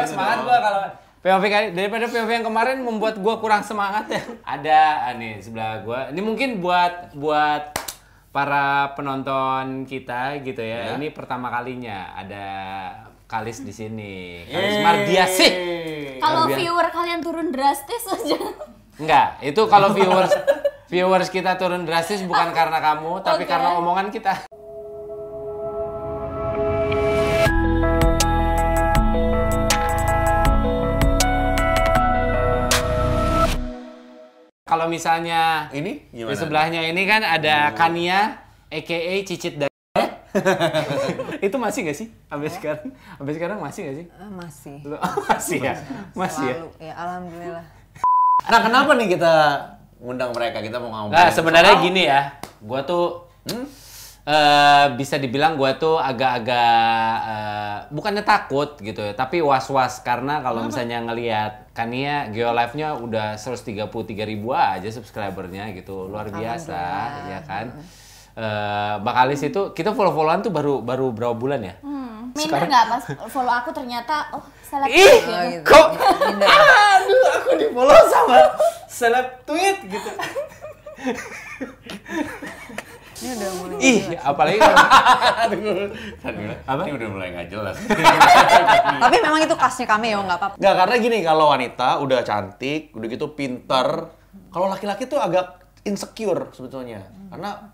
Gua gitu semangat gua kalau POV kali daripada POV yang kemarin membuat gua kurang semangat ya. Ada ah, nih sebelah gua. Ini mungkin buat buat para penonton kita gitu ya. Ya. Ini pertama kalinya ada Kalis di sini. Kalis Yeay. Mardiasi. Kalau viewer kalian turun drastis aja. Enggak, itu kalau viewers viewers kita turun drastis bukan karena kamu, tapi karena omongan kita. Kalau misalnya Ini di gimana? sebelahnya ini kan ada Kania, aka Cicit dan itu masih gak sih? Sampai sekarang, sampai sekarang masih gak sih? Ah, masih. Lu, masih ya, masih ya. Selalu. Ya, alhamdulillah. Nah, kenapa nih kita ngundang mereka? Kita mau ngomong. Nah, sebenarnya gini ya. Gua tuh Hmm? Eh, bisa dibilang gua tuh agak-agak eh, bukannya takut gitu ya, tapi was-was karena kalau misalnya ngelihat Kania Geolive-nya udah 133 ribu aja subscribernya gitu. Luar biasa, ya kan? Eh, Bakalis itu kita follow-followan tuh baru baru berapa bulan ya? Hmm. Minder nggak pas follow aku ternyata oh salah Ih, Oh, gitu. kok aduh aku di follow sama seleb tweet gitu. Ini udah mulai. Ih, apalagi kalau Apa? Ini udah mulai nggak jelas. Tapi memang itu khasnya cameo, nggak apa-apa. Nggak, karena gini, kalau wanita udah cantik, udah gitu pinter. Kalau laki-laki tuh agak insecure sebetulnya. Karena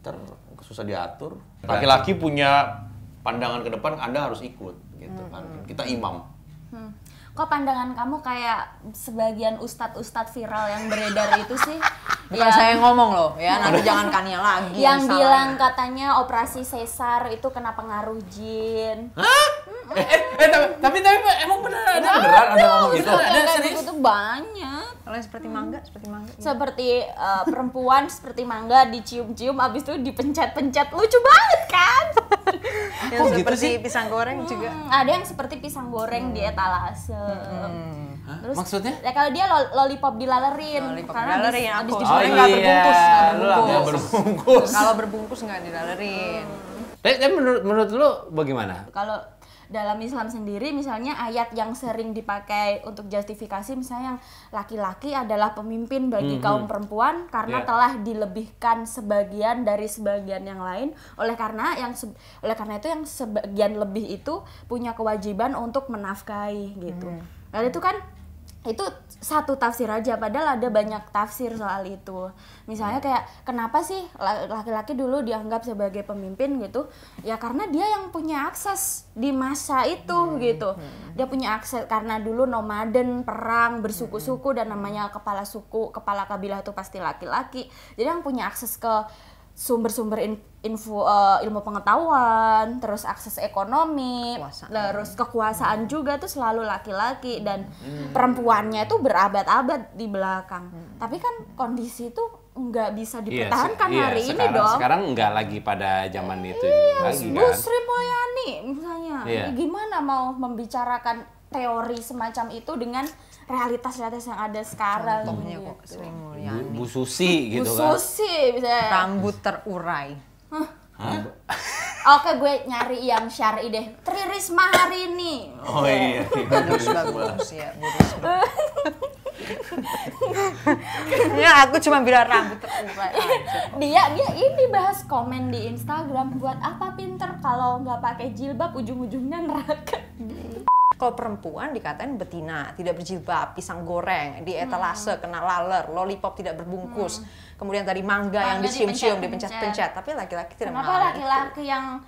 ntar susah diatur. Laki-laki punya pandangan ke depan, Anda harus ikut. gitu kan. Kita imam. Hmm. Kok pandangan kamu kayak sebagian ustadz-ustadz viral yang beredar itu sih? Bukan Yang- saya ngomong loh, ya. Nanti jangan Kania lagi. yang salah. bilang katanya operasi sesar itu kena pengaruh jin. eh, eh, tapi, tapi tapi emang bener ada beneran ada ngomong gitu. Ada serius itu banyak. Kalau yang seperti mangga, seperti mangga. Seperti eh, perempuan seperti mangga dicium-cium abis itu dipencet-pencet lucu banget kan? Yang gitu seperti sih? pisang goreng juga. Hmm, ada yang seperti pisang goreng di etalase. Terus Maksudnya? Ya kalau dia lo- lollipop dilalerin. Lollipop karena habis- dilalerin, habis aku. di- Soalnya nggak berbungkus, nggak berbungkus. berbungkus. Kalau berbungkus nggak dilalerin. Tapi, tapi menurut menurut lu bagaimana? Kalau dalam Islam sendiri misalnya ayat yang sering dipakai untuk justifikasi misalnya yang laki-laki adalah pemimpin bagi kaum perempuan karena Ya. telah dilebihkan sebagian dari sebagian yang lain oleh karena yang se- oleh karena itu yang sebagian lebih itu punya kewajiban untuk menafkahi gitu. Dan itu kan itu satu tafsir aja padahal ada banyak tafsir soal itu. Misalnya kayak kenapa sih la- laki-laki dulu dianggap sebagai pemimpin gitu? Ya karena dia yang punya akses di masa itu gitu. dia punya akses karena dulu nomaden perang bersuku-suku dan namanya kepala suku kepala kabilah itu pasti laki-laki. Jadi yang punya akses ke sumber-sumber in- info eh, ilmu pengetahuan, terus akses ekonomi, Kekuasaan. terus kekuasaan juga tuh selalu laki-laki dan perempuannya itu berabad-abad di belakang. Tapi kan kondisi itu nggak bisa dipertahankan se- iya, hari ini sekarang, dong. Sekarang nggak lagi pada zaman itu lagi Bu kan. Sri Mulyani misalnya, Iya. gimana mau membicarakan teori semacam itu dengan realitas-realitas yang ada sekarang? Contohnya gitu. kok Sri Bu, Mulyani. Bu Susi Bu gitu kan. Susi misalnya. Rambut terurai. Oke, gue nyari yang syari deh. Tri Risma hari ini. Oh iya. Bagus bagus ya, Bu Risma. ya aku cuma bilang rambut terurai. Dia dia ini bahas komen di Instagram buat apa pinter kalau nggak pakai jilbab ujung-ujungnya neraka. Kalau perempuan dikatain betina, tidak berjilbab, pisang goreng, di etalase, kena laler, lollipop tidak berbungkus. Kemudian tadi mangga yang dicium-cium, dipencet-pencet. Tapi laki-laki tidak Kenapa laki-laki yang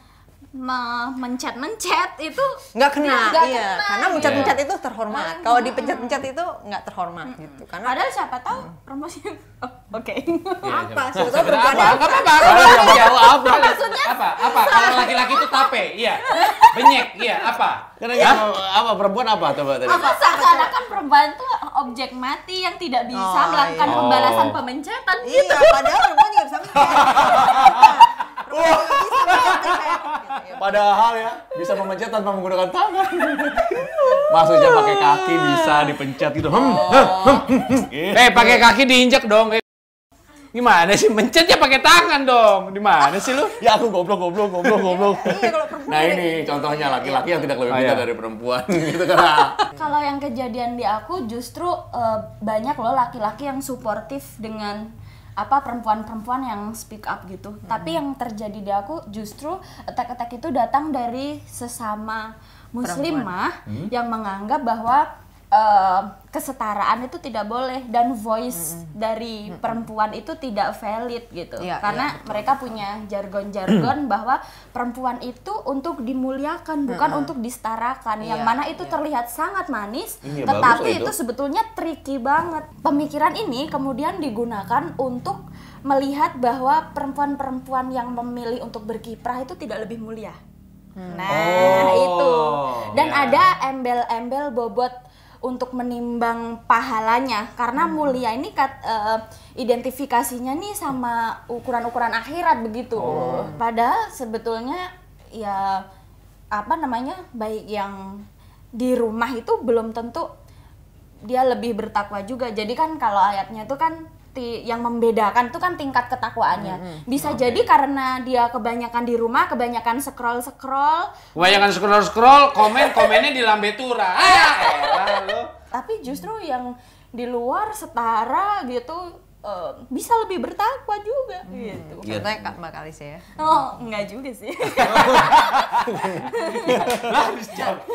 me- mencet-mencet itu nggak kena, Nggak iya. kena, Karena gitu. mencet-mencet itu terhormat. Nggak Kalau kena. dipencet-pencet itu nggak terhormat gitu. Karena Padahal siapa tahu promosi. Oh, Oke. apa? Sebetulnya Apa? perempuan Apa? yang- Apa? Apa? Jauh apa? Apa? Apa? Kalau laki-laki itu tape, iya. Benyek, iya. Apa? Karena apa perempuan apa coba tadi? Apa seakan-akan perempuan itu objek mati yang tidak bisa Oh, melakukan iya. pembalasan Oh. pemencetan Iya, gitu. padahal perempuan juga bisa mencet. Gitu. Padahal ya bisa memencet tanpa menggunakan tangan. Maksudnya pakai kaki bisa dipencet gitu. Hmm, hmm, hmm, hmm. Eh, pakai kaki diinjek dong. Gimana sih mencetnya pakai tangan dong? Di mana sih lu? Ya aku goblok, goblok, goblok, goblok. Iya kalau perempuan Nah ini contohnya laki-laki yang tidak lebih Oh, pintar iya. dari perempuan gitu kan. Kalau yang kejadian di aku justru eh, banyak loh laki-laki yang suportif dengan apa perempuan-perempuan yang speak up gitu. Tapi yang terjadi di aku justru attack-attack itu datang dari sesama muslimah yang menganggap bahwa eh, kesetaraan itu tidak boleh dan voice dari perempuan itu tidak valid gitu. Iya, Karena betul. mereka punya jargon-jargon bahwa perempuan itu untuk dimuliakan bukan untuk disetarakan. Yang Iya, mana itu iya. terlihat sangat manis, tetapi itu. itu. sebetulnya tricky banget. Pemikiran ini kemudian digunakan untuk melihat bahwa perempuan-perempuan yang memilih untuk berkiprah itu tidak lebih mulia. Nah, Oh, itu. Dan ya. ada embel-embel bobot untuk menimbang pahalanya karena mulia ini kat, eh, identifikasinya nih sama ukuran-ukuran akhirat begitu. Padahal sebetulnya ya apa namanya baik yang di rumah itu belum tentu dia lebih bertakwa juga. Jadi kan kalau ayatnya itu kan yang membedakan itu kan tingkat ketakwaannya. Bisa jadi karena dia kebanyakan di rumah, kebanyakan scroll-scroll, Kebanyakan scroll-scroll, komen komennya di lambe tura. Ah, tapi justru yang di luar setara gitu eh, bisa lebih bertakwa juga gitu. Iya. Contohnya Kak Mbak Kalis ya. Oh, enggak juga sih.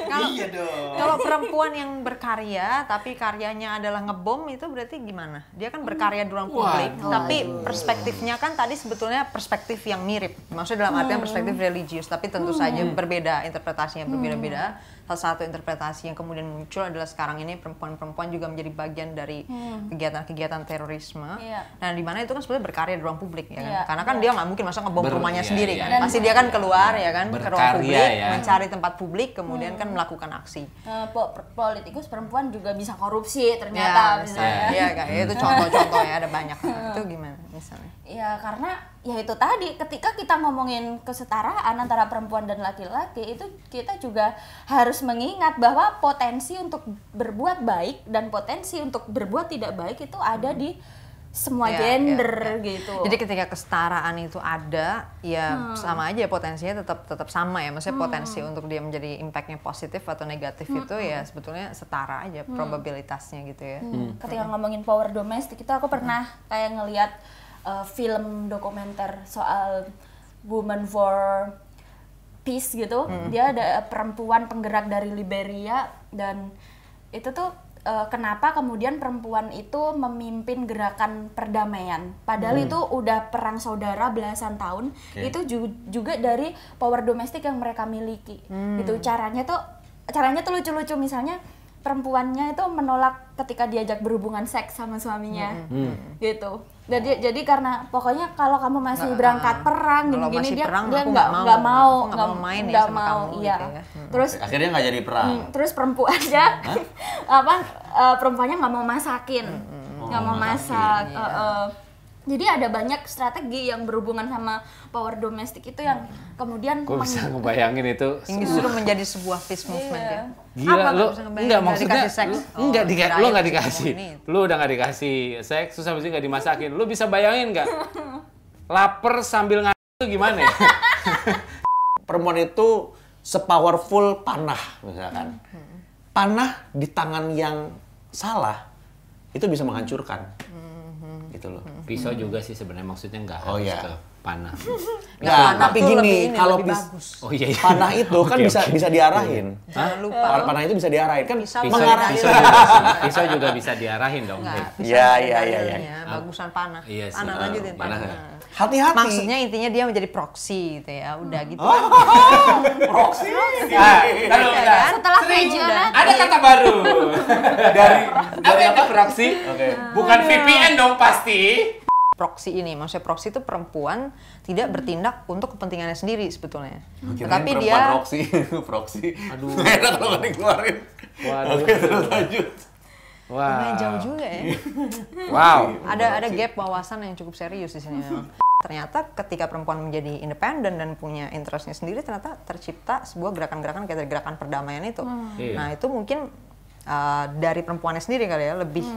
Kalau Iya dong. kalau perempuan yang berkarya tapi karyanya adalah ngebom itu berarti gimana? Dia kan berkarya di ruang publik, Waduh. tapi perspektifnya kan tadi sebetulnya perspektif yang mirip. Maksudnya dalam artian perspektif religius, tapi tentu saja berbeda interpretasinya berbeda-beda. Salah satu interpretasi yang kemudian muncul adalah sekarang ini perempuan-perempuan juga menjadi bagian dari kegiatan-kegiatan terorisme. Iya. Nah, di mana itu kan sebenarnya berkarya di ruang publik ya kan? Iya, Karena kan iya. dia nggak mungkin masa ngebom Ber- rumahnya iya, sendiri iya. kan. Dan- Pasti dia kan keluar ya kan ke ruang Berkarya publik, ya. mencari tempat publik, kemudian kan melakukan aksi. Eh, po- politikus perempuan juga bisa korupsi ternyata ya, misalnya. Iya, kayak itu contoh-contoh ya ada banyak. itu gimana misalnya? Ya karena ya itu tadi ketika kita ngomongin kesetaraan antara perempuan dan laki-laki itu kita juga harus mengingat bahwa potensi untuk berbuat baik dan potensi untuk berbuat tidak baik itu ada di semua Ya, gender ya, ya. gitu. Jadi ketika kesetaraan itu ada, ya sama aja potensinya tetap tetap sama ya. Maksudnya potensi untuk dia menjadi impactnya positif atau negatif itu ya sebetulnya setara aja probabilitasnya gitu ya. ketika ngomongin power domestik itu aku pernah kayak ngelihat uh, film dokumenter soal woman for peace gitu dia ada perempuan penggerak dari Liberia dan itu tuh uh, kenapa kemudian perempuan itu memimpin gerakan perdamaian? Padahal itu udah perang saudara belasan tahun itu ju- juga dari power domestik yang mereka miliki. Itu caranya tuh caranya tuh lucu-lucu. Misalnya perempuannya itu menolak ketika diajak berhubungan seks sama suaminya gitu jadi jadi karena pokoknya kalau kamu masih Nggak, berangkat perang gini-gini masih dia perang, dia nggak nggak nggak mau. mau nggak mau main ya nggak sama mau, kamu iya gitu ya. Hmm. terus Akhirnya nggak jadi perang. Hmm, terus perempuannya apa eh, perempuannya nggak mau masakin nggak mau Oh, masak iya. eh, eh. Jadi ada banyak strategi yang berhubungan sama power domestik itu yang kemudian Gue bisa ngebayangin itu. Yang justru menjadi sebuah peace movement Iya. ya. Gila Apa lu enggak Nggak maksudnya dikasih seks? lu Oh, enggak dika, lu enggak dikasih. Lu udah enggak dikasih seks terus habis enggak dimasakin. Lu bisa bayangin enggak? Laper sambil ngaduk itu gimana ya? Perempuan itu sepowerful panah misalkan. Panah di tangan yang salah itu bisa menghancurkan. Gitu loh. Pisau juga sih sebenarnya maksudnya enggak Oh, harus iya. ke panah. Nggak, panah tapi gini, kalau bagus. Oh iya iya. panah itu kan Oke, bisa bisa diarahin. Jangan lupa. Panah, panah itu bisa diarahin kan Pisau Pisau, mengarah. pisau, juga, pisau juga bisa diarahin dong. Iya, iya, iya, dalilnya, iya. Bagusan panah. Iya sih. Panah Ah, lanjutin. panah. Nah. Hati-hati. Maksudnya intinya dia menjadi proxy gitu ya. Udah gitu Oh. kan. proxy. Ah, Iya nah, setelah pelajaran ada kata baru dari apa itu proxy? Oke. Bukan VPN dong pasti. Proxy ini, maksudnya proxy itu perempuan tidak bertindak untuk kepentingannya sendiri sebetulnya. Tetapi perempuan dia proxy, proxy. Aduh. Nggak enak kalau nggak dikeluarin. Waduh. Oke, terus lanjut. Wah. lumayan jauh juga ya. Wow. ada ada gap wawasan yang cukup serius di sini. ternyata ketika perempuan menjadi independen dan punya interestnya sendiri, ternyata tercipta sebuah gerakan-gerakan kayak dari gerakan perdamaian itu. Iya. Nah itu mungkin uh, dari perempuannya sendiri kali ya lebih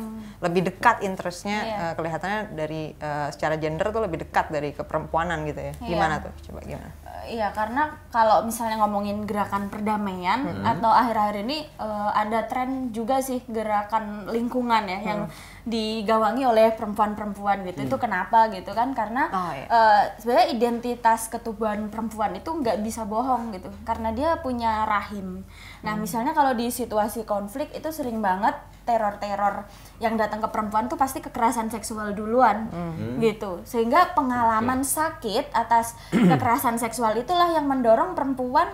lebih dekat interestnya Iya. uh, kelihatannya dari uh, secara gender tuh lebih dekat dari keperempuanan gitu ya. Iya. Gimana tuh? Coba gimana? Iya, karena kalau misalnya ngomongin gerakan perdamaian atau akhir-akhir ini eh, ada tren juga sih gerakan lingkungan ya yang digawangi oleh perempuan-perempuan gitu. Itu kenapa gitu kan? Karena Oh, iya. eh, sebenarnya identitas ketubuhan perempuan itu nggak bisa bohong gitu, karena dia punya rahim. Nah, misalnya kalau di situasi konflik itu sering banget teror-teror yang datang ke perempuan tuh pasti kekerasan seksual duluan gitu. Sehingga pengalaman sakit atas kekerasan seksual itulah yang mendorong perempuan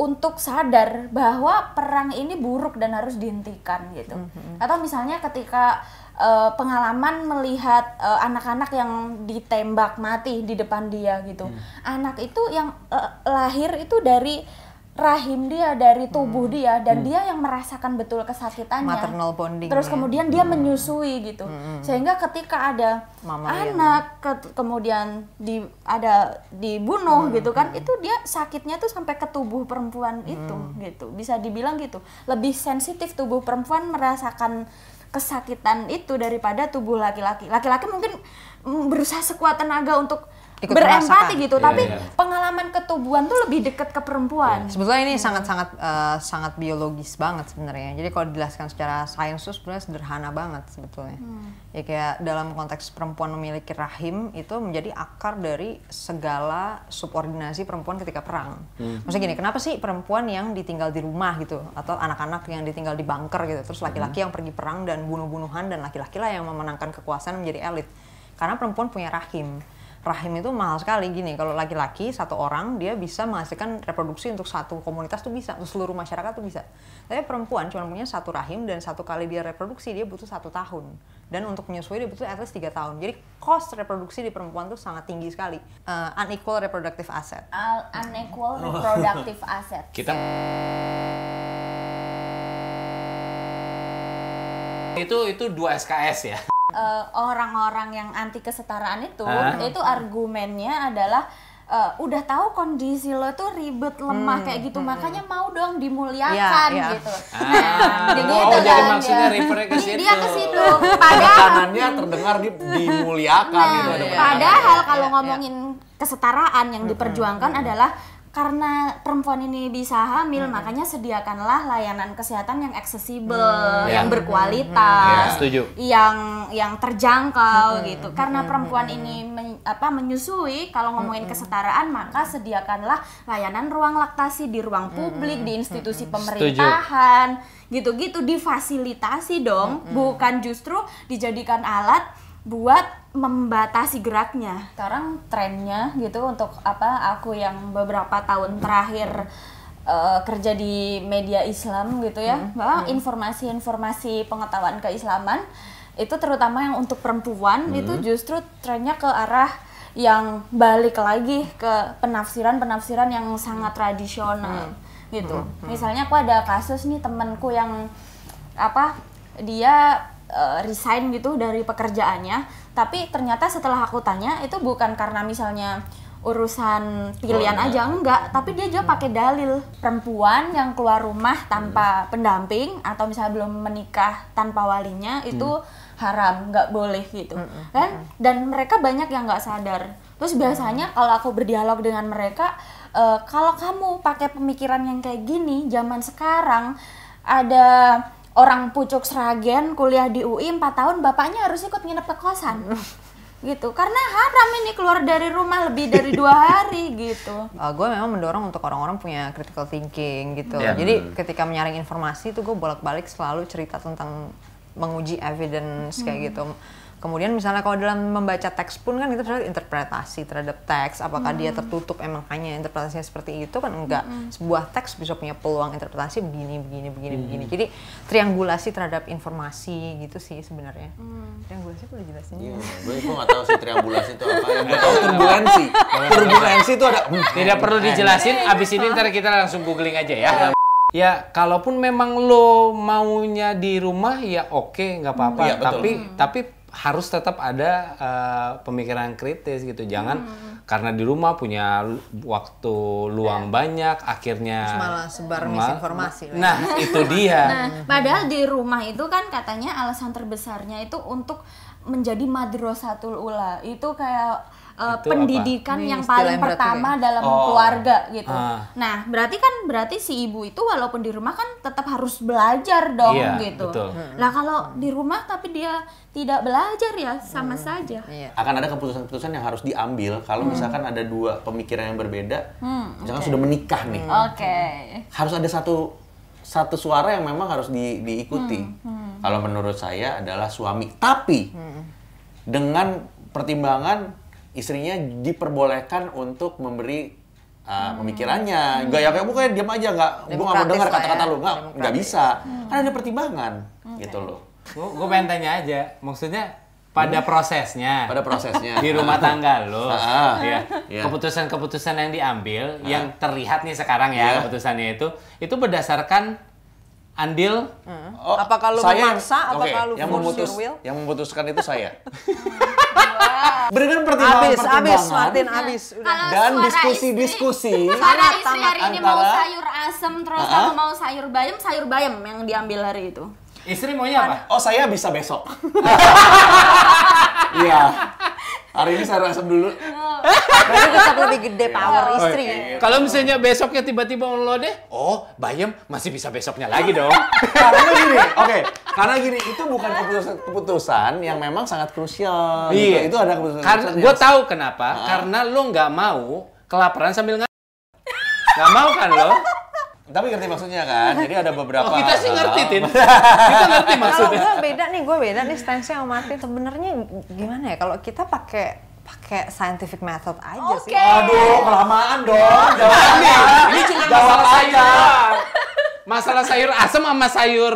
untuk sadar bahwa perang ini buruk dan harus dihentikan gitu. Atau misalnya ketika eh, pengalaman melihat eh, anak-anak yang ditembak mati di depan dia gitu. Anak itu yang eh, lahir itu dari rahim dia dari tubuh dia dan dia yang merasakan betul kesakitannya. Maternal bonding terus ya. kemudian dia menyusui gitu. Sehingga ketika ada Mama yang- anak ke- kemudian di ada dibunuh gitu kan itu dia sakitnya tuh sampai ke tubuh perempuan itu gitu. Bisa dibilang gitu. Lebih sensitif tubuh perempuan merasakan kesakitan itu daripada tubuh laki-laki. Laki-laki mungkin mm, berusaha sekuat tenaga untuk Ikut berempati merasakan. gitu Iya, tapi iya. pengalaman ketubuhan tuh lebih dekat ke perempuan Sebetulnya ini sangat-sangat eh, sangat biologis banget sebenarnya. Jadi kalau dijelaskan secara sains itu sebenarnya sederhana banget sebetulnya. Ya kayak dalam konteks perempuan memiliki rahim itu menjadi akar dari segala subordinasi perempuan ketika perang. Maksudnya gini, kenapa sih perempuan yang ditinggal di rumah gitu atau anak-anak yang ditinggal di bunker gitu, terus laki-laki yang pergi perang dan bunuh-bunuhan dan laki-laki lah yang memenangkan kekuasaan menjadi elit. Karena perempuan punya rahim rahim itu mahal sekali. Gini kalau laki-laki satu orang dia bisa menghasilkan reproduksi untuk satu komunitas tuh bisa untuk seluruh masyarakat tuh bisa. Tapi perempuan cuma punya satu rahim dan satu kali dia reproduksi dia butuh satu tahun. Dan untuk menyusui dia butuh at least tiga tahun. Jadi cost reproduksi di perempuan tuh sangat tinggi sekali. Eh, unequal reproductive asset. Al- unequal reproductive asset. Kita itu itu dua SKS ya. Eh, orang-orang yang anti kesetaraan itu Hah? itu argumennya adalah eh, udah tahu kondisi lo tuh ribet lemah kayak gitu makanya mau dong dimuliakan Iya, iya. gitu Ah, jadi oh, itu jadi kan maksudnya dia. refernya ke Dia- ke situ padahal terdengar di, dimuliakan Nah, gitu ada iya. padahal iya, kalau iya. ngomongin kesetaraan yang diperjuangkan adalah karena perempuan ini bisa hamil, makanya sediakanlah layanan kesehatan yang aksesibel, yang Ya. berkualitas, Ya, setuju. yang yang terjangkau gitu. Karena perempuan ini men- apa menyusui, kalau ngomongin kesetaraan maka sediakanlah layanan ruang laktasi di ruang publik, di institusi pemerintahan, gitu-gitu. Difasilitasi dong, bukan justru dijadikan alat buat membatasi geraknya. Sekarang trennya gitu untuk apa aku yang beberapa tahun terakhir eh, kerja di media Islam gitu ya, bahwa informasi-informasi pengetahuan keislaman itu terutama yang untuk perempuan itu justru trennya ke arah yang balik lagi ke penafsiran-penafsiran yang sangat tradisional gitu. Misalnya aku ada kasus nih temanku yang apa dia eh, resign gitu dari pekerjaannya. Tapi ternyata setelah aku tanya itu bukan karena misalnya urusan pilihan Oh, aja enggak. Tapi dia juga pakai dalil. Perempuan yang keluar rumah tanpa pendamping atau misalnya belum menikah tanpa walinya itu haram nggak boleh gitu. Kan? dan mereka banyak yang nggak sadar. Terus biasanya kalau aku berdialog dengan mereka eh, kalau kamu pakai pemikiran yang kayak gini zaman sekarang ada orang pucuk seragen kuliah di UI 4 tahun bapaknya harus ikut nginep ke kosan gitu karena haram ini keluar dari rumah lebih dari dua hari gitu gue memang mendorong untuk orang-orang punya critical thinking gitu. Iya. Jadi ketika menyaring informasi itu gue bolak-balik selalu cerita tentang menguji evidence kayak gitu. Kemudian misalnya kalau dalam membaca teks pun kan itu sebenarnya interpretasi terhadap teks, apakah dia tertutup emang hanya interpretasinya seperti itu kan enggak. Sebuah teks bisa punya peluang interpretasi begini begini begini begini. Jadi triangulasi terhadap informasi gitu sih sebenarnya. Triangulasi perlu dijelasin. Iya, gue gue nggak tahu sih triangulasi itu apa. Yang gue tahu turbulensi. Turbulensi itu ada. hmm, Tidak perlu dijelasin, abis ini ntar kita langsung googling aja ya. Ya, kalaupun memang lo maunya di rumah ya oke, nggak apa-apa. Iya, betul. tapi tapi harus tetap ada eh, pemikiran kritis gitu. Jangan karena di rumah punya waktu luang banyak, akhirnya Terus malah sebar Ma- misinformasi. Nah, itu dia. Nah, padahal di rumah itu kan katanya alasan terbesarnya itu untuk menjadi madrasatul ula. Itu kayak uh, Itu apa? pendidikan Ini yang paling yang pertama juga dalam Oh. keluarga gitu. Ah. Nah, berarti kan berarti si ibu itu walaupun di rumah kan tetap harus belajar dong Iya, gitu. betul. Nah, kalau di rumah tapi dia tidak belajar ya sama saja. Iya. akan ada keputusan-keputusan yang harus diambil kalau misalkan ada dua pemikiran yang berbeda misalkan sudah menikah nih Oke. harus ada satu satu suara yang memang harus di- diikuti kalau menurut saya adalah suami tapi dengan pertimbangan istrinya diperbolehkan untuk memberi uh, pemikirannya. Nggak ya kayak bukan diam aja nggak gue nggak mau dengar lah kata-kata ya, lu. Nggak nggak bisa. Kan ada pertimbangan gitu loh. Gue pengen tanya aja, maksudnya pada prosesnya, pada prosesnya. di rumah tangga lo, Ah, ya, iya. keputusan-keputusan yang diambil, yang terlihat nih sekarang ya Iya. keputusannya itu, itu berdasarkan andil Oh, Apakah lu saya memaksa, oke, apakah lu yang memutus, will? Yang memutuskan itu saya. Berikan pertimbangan Abis, abis, pertimbangan Martin, abis. Udah. Kalau dan suara diskusi-diskusi. Karena istri hari ini mau Antara- sayur asem terus Ah. aku mau sayur bayam, sayur bayam yang diambil hari itu. istri maunya apa? Oh saya bisa besok. Iya. Hari ini saya asam dulu. Berarti tetap lebih gede power istri. Kalau misalnya besoknya tiba-tiba lo deh, oh bayam masih bisa besoknya lagi dong. Karena gini, oke. Karena gini, itu bukan keputusan keputusan yang memang sangat krusial. gitu. iya, Itu ada keputusan. Karena keputusan gue yang- tahu kenapa, karena lo nggak mau kelaparan sambil nggak nggak mau kan lo? Tapi ngerti maksudnya kan? Jadi ada beberapa. Oh, kita sih ngerti, Tin. kita ngerti Kalau maksudnya. gue beda nih, gue beda nih stance-nya sama Martin. Sebenarnya gimana ya? Kalau kita pakai pakai scientific method aja sih. Oke. Aduh, kelamaan dong. Jawabnya. Ini cuma Jawab masalah sayur. doang. Masalah sayur asam sama sayur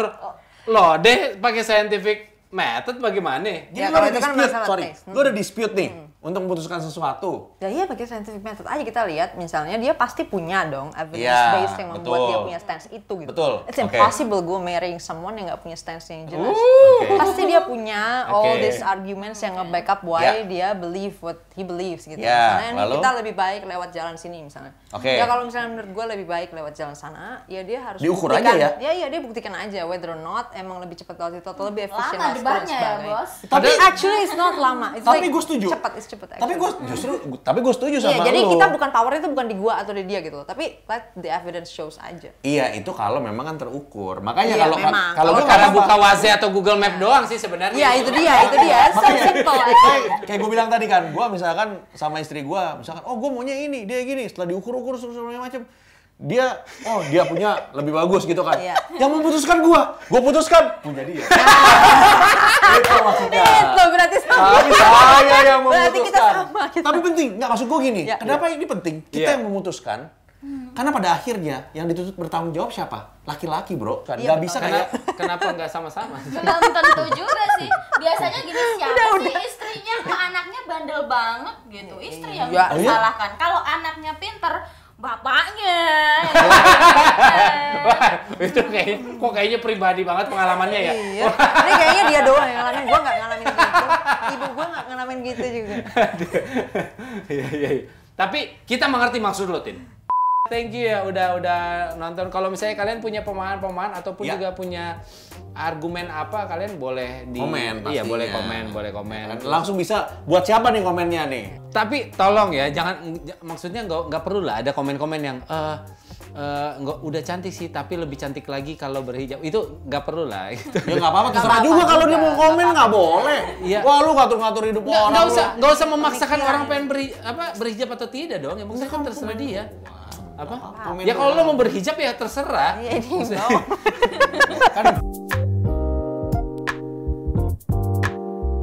lodeh pakai scientific method bagaimana? Jadi Ya, lo ada kan dispute, masalah sorry. taste. Lo ada dispute nih untuk memutuskan sesuatu. Ya iya pakai scientific method aja kita lihat misalnya dia pasti punya dong evidence Iya, based yang membuat betul. dia punya stance itu gitu. Betul, It's oke. impossible gue marrying someone yang nggak punya stance yang jelas. Oke. Pasti dia punya all Oke. these arguments yang nge-backup why Ya. dia believe what he believes gitu. Ya, misalnya ini lalu? kita lebih baik lewat jalan sini misalnya. Oke. Ya kalau misalnya menurut gue lebih baik lewat jalan sana, ya dia harus Diukur buktikan- aja ya? Ya iya dia buktikan aja whether or not emang lebih cepat lewat itu atau lebih efisien Lama debatnya ya, sebagainya. Bos. Tapi actually it's not lama. It's Tapi like gue setuju. Cepat, it's cepat. Tapi gue actually. justru, tapi gue setuju Iya, sama jadi lo. kita bukan power itu bukan di gua atau di dia gitu loh. Tapi let the evidence shows aja. Iya, itu kalau memang kan terukur. Makanya Iya, kalau memang. kalau gue Karena buka. Waze atau Google Map doang sih sebenarnya. Iya, itu dia, itu dia. So Makanya, simple. kayak, kayak gue bilang tadi kan, gue misalkan sama istri gue, misalkan, oh gue maunya ini, dia gini, setelah diukur-ukur segala macam, dia, oh dia punya lebih bagus gitu kan. Iya. Yang memutuskan gue, gue putuskan punya dia. itu maksudnya. Itu berarti sama. Tapi saya yang Berarti kita memutuskan. sama, kita. Tapi penting, nggak maksud gue gini. Ya. Kenapa ini penting? Kita Iya. yang memutuskan. Karena pada akhirnya yang dituntut bertanggung jawab siapa? Laki-laki bro. Kan Iya, nggak betul. bisa kayak kenapa nggak sama-sama? Belum tentu juga sih. Biasanya gini siapa sih istrinya kok anaknya bandel banget gitu. Istri yang Iya. Oh, iya? disalahkan. Kalau anaknya pinter, bapaknya. Wah, itu kayaknya kok kayaknya pribadi banget pengalamannya ya. Iya. Ini kayaknya dia doang yang ngalamin. Gua nggak ngalamin gitu. Ibu gua nggak ngalamin gitu juga. Iya, iya, iya. Tapi kita mengerti maksud lo, Tin. Thank you ya udah udah nonton. Kalau misalnya kalian punya pemahaman-pemahaman ataupun Ya. juga punya argumen apa, kalian boleh di komen Iya, boleh komen, boleh komen. langsung bisa buat siapa nih komennya nih? Tapi tolong ya, jangan maksudnya nggak nggak perlu lah ada komen-komen yang eh eh, nggak udah cantik sih, tapi lebih cantik lagi kalau berhijab. Itu nggak perlu lah. Gitu. Ya nggak apa-apa, terserah juga kalau dia mau komen nggak boleh. Iya. Wah lu ngatur-ngatur hidup Nggak, orang. nggak usah nggak usah memaksakan orang pengen beri, apa berhijab atau tidak dong. Ya maksudnya kan terserah dia. Apa? Komen Ya kalau lo mau berhijab ya terserah. Iya, ini kan